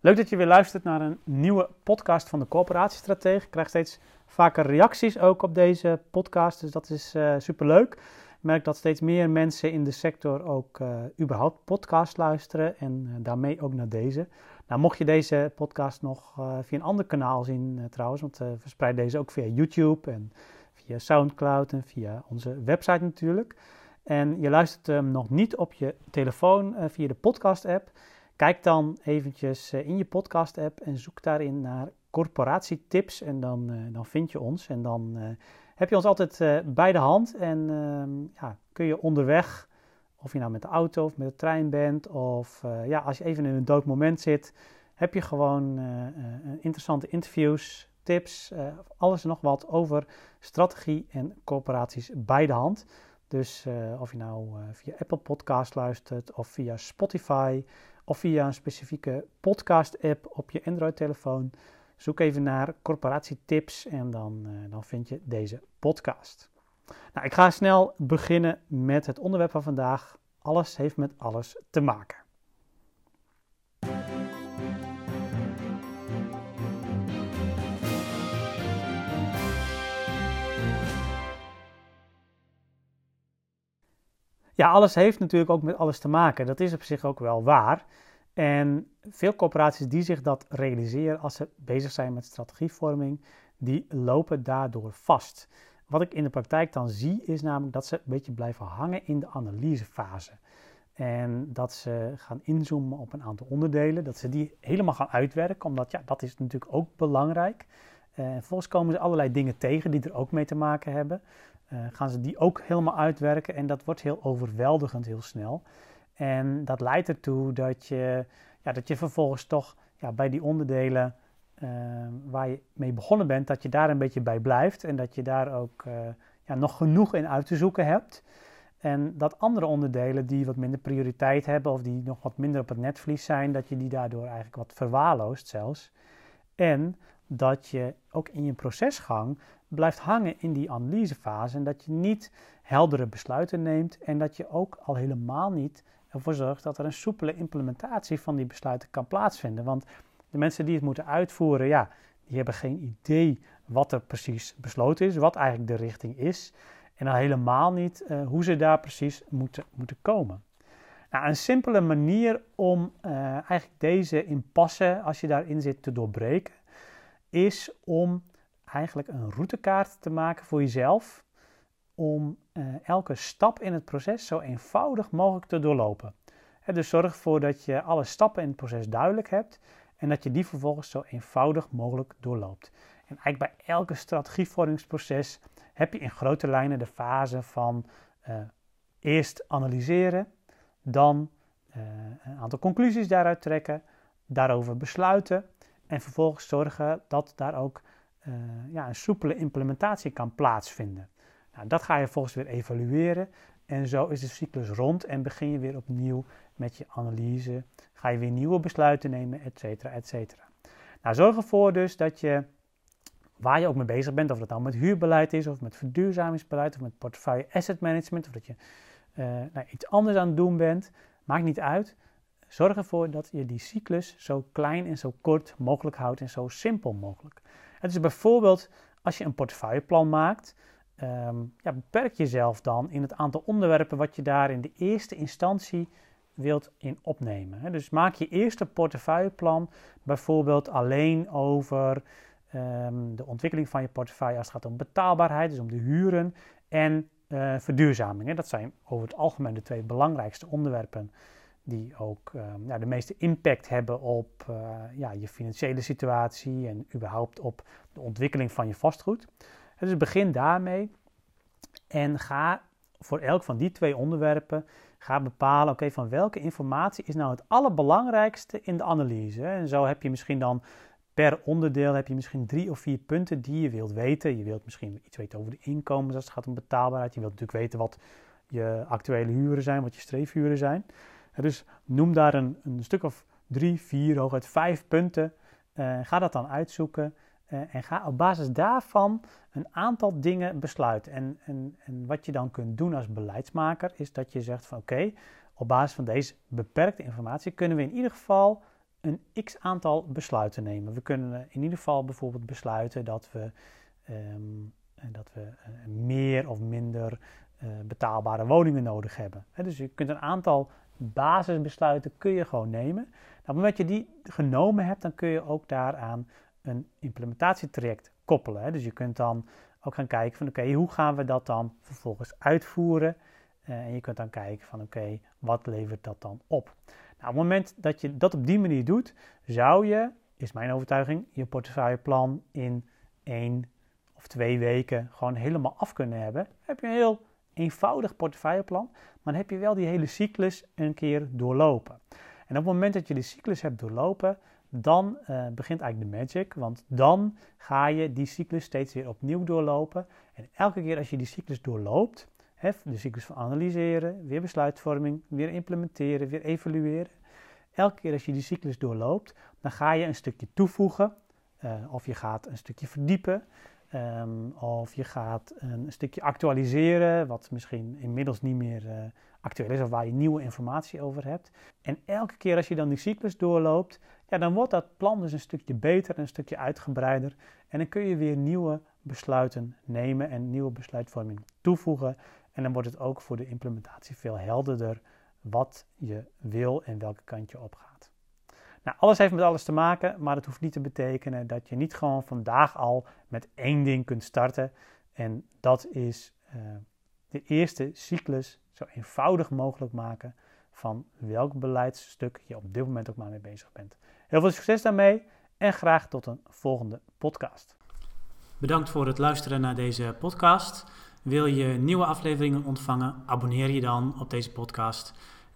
Leuk dat je weer luistert naar een nieuwe podcast van de Coöperatiestrategie. Ik krijg steeds vaker reacties ook op deze podcast, dus dat is uh, superleuk. Ik merk dat steeds meer mensen in de sector ook uh, überhaupt podcast luisteren en uh, daarmee ook naar deze. Nou, mocht je deze podcast nog via een ander kanaal zien trouwens, want we verspreiden deze ook via YouTube en via Soundcloud en via onze website natuurlijk. En je luistert hem nog niet op je telefoon via de podcast-app Kijk dan eventjes eh, in je podcast-app en zoek daarin naar corporatietips en dan, uh, dan vind je ons. En dan uh, heb je ons altijd bij de hand en ehm, ja, kun je onderweg, of je nou met de auto of met de trein bent, of ja, als je even in een dood moment zit, heb je gewoon interessante interviews, tips, alles en nog wat over strategie en corporaties bij de hand. Dus of je nou via Apple Podcast luistert of via Spotify of via een specifieke podcast-app op je Android-telefoon. Zoek even naar corporatietips en dan, uh, dan vind je deze podcast. Nou, ik ga snel beginnen met het onderwerp van vandaag. Alles heeft met alles te maken. Ja, alles heeft natuurlijk ook met alles te maken. Dat is op zich ook wel waar. En veel corporaties die zich dat realiseren als ze bezig zijn met strategievorming, die lopen daardoor vast. Wat ik in de praktijk dan zie, is namelijk dat ze een beetje blijven hangen in de analysefase. En dat ze gaan inzoomen op een aantal onderdelen, dat ze die helemaal gaan uitwerken, omdat ja, dat is natuurlijk ook belangrijk. En uh, vervolgens komen ze allerlei dingen tegen die er ook mee te maken hebben. Uh, gaan ze die ook helemaal uitwerken en dat wordt heel overweldigend heel snel. En dat leidt ertoe dat je, ja, dat je vervolgens toch ja, bij die onderdelen uh, waar je mee begonnen bent, dat je daar een beetje bij blijft en dat je daar ook uh, ja, nog genoeg in uit te zoeken hebt. En dat andere onderdelen die wat minder prioriteit hebben of die nog wat minder op het netvlies zijn, dat je die daardoor eigenlijk wat verwaarloost zelfs. En dat je ook in je procesgang blijft hangen in die analysefase en dat je niet heldere besluiten neemt en dat je ook al helemaal niet ervoor zorgt dat er een soepele implementatie van die besluiten kan plaatsvinden. Want de mensen die het moeten uitvoeren, ja, die hebben geen idee wat er precies besloten is, wat eigenlijk de richting is. En al helemaal niet uh, hoe ze daar precies moeten, moeten komen. Nou, een simpele manier om uh, eigenlijk deze impasse, als je daarin zit, te doorbreken, is om eigenlijk een routekaart te maken voor jezelf. Om uh, elke stap in het proces zo eenvoudig mogelijk te doorlopen. Dus zorg ervoor dat je alle stappen in het proces duidelijk hebt en dat je die vervolgens zo eenvoudig mogelijk doorloopt. En eigenlijk bij elke strategievormingsproces heb je in grote lijnen de fase van uh, eerst analyseren, dan uh, een aantal conclusies daaruit trekken, daarover besluiten en vervolgens zorgen dat daar ook uh, ja, een soepele implementatie kan plaatsvinden. Nou, dat ga je volgens weer evalueren en zo is de cyclus rond en begin je weer opnieuw met je analyse. Ga je weer nieuwe besluiten nemen, et cetera, et cetera. Nou, zorg ervoor dus dat je, waar je ook mee bezig bent, of dat nou met huurbeleid is, of met verduurzamingsbeleid, of met portefeuille asset management, of dat je uh, nou, iets anders aan het doen bent, maakt niet uit. Zorg ervoor dat je die cyclus zo klein en zo kort mogelijk houdt en zo simpel mogelijk. Het is bijvoorbeeld als je een portefeuilleplan maakt, um, ja, beperk jezelf dan in het aantal onderwerpen wat je daar in de eerste instantie wilt in opnemen. Dus maak je eerste portefeuilleplan bijvoorbeeld alleen over um, de ontwikkeling van je portefeuille als het gaat om betaalbaarheid, dus om de huren en uh, verduurzaming. Dat zijn over het algemeen de twee belangrijkste onderwerpen die ook ja, de meeste impact hebben op uh, ja, je financiële situatie en überhaupt op de ontwikkeling van je vastgoed. Dus begin daarmee en ga voor elk van die twee onderwerpen ga bepalen, oké, van welke informatie is nou het allerbelangrijkste in de analyse. En zo heb je misschien dan per onderdeel heb je misschien drie of vier punten die je wilt weten. Je wilt misschien iets weten over de inkomens als het gaat om betaalbaarheid. Je wilt natuurlijk weten wat je actuele huren zijn, wat je streefhuren zijn. Dus noem daar een, een stuk of drie, vier, hooguit vijf punten. Uh, ga dat dan uitzoeken. Uh, en ga op basis daarvan een aantal dingen besluiten. En, en, wat je dan kunt doen als beleidsmaker is dat je zegt van oké, op basis van deze beperkte informatie kunnen we in ieder geval een x aantal besluiten nemen. We kunnen in ieder geval bijvoorbeeld besluiten dat we, ehm, dat we meer of minder betaalbare woningen nodig hebben. dus je kunt een aantal basisbesluiten kun je gewoon nemen. Nou, op het moment dat je die genomen hebt, dan kun je ook daaraan een implementatietraject koppelen. Dus je kunt dan ook gaan kijken van oké, hoe gaan we dat dan vervolgens uitvoeren? Uh, en je kunt dan kijken van oké, wat levert dat dan op? Nou, op het moment dat je dat op die manier doet, zou je, is mijn overtuiging, je portefeuilleplan in één of twee weken gewoon helemaal af kunnen hebben. Heb je een heel eenvoudig portefeuilleplan, maar dan heb je wel die hele cyclus een keer doorlopen. En op het moment dat je die cyclus hebt doorlopen, dan uh, begint eigenlijk de magic. Want dan ga je die cyclus steeds weer opnieuw doorlopen. En elke keer als je die cyclus doorloopt, hè, de cyclus van analyseren, weer besluitvorming, weer implementeren, weer evalueren. Elke keer als je die cyclus doorloopt, dan ga je een stukje toevoegen. Uh, of je gaat een stukje verdiepen. Um, of je gaat een stukje actualiseren, wat misschien inmiddels niet meer uh, actueel is of waar je nieuwe informatie over hebt. En elke keer als je dan die cyclus doorloopt, ja, dan wordt dat plan dus een stukje beter, een stukje uitgebreider. En dan kun je weer nieuwe besluiten nemen en nieuwe besluitvorming toevoegen. En dan wordt het ook voor de implementatie veel helderder wat je wil en welke kant je op gaat. Nou, alles heeft met alles te maken, maar het hoeft niet te betekenen dat je niet gewoon vandaag al met één ding kunt starten. En dat is uh, de eerste cyclus zo eenvoudig mogelijk maken van welk beleidsstuk je op dit moment ook maar mee bezig bent. Heel veel succes daarmee en graag tot een volgende podcast. Bedankt voor het luisteren naar deze podcast. Wil je nieuwe afleveringen ontvangen? Abonneer je dan op deze podcast.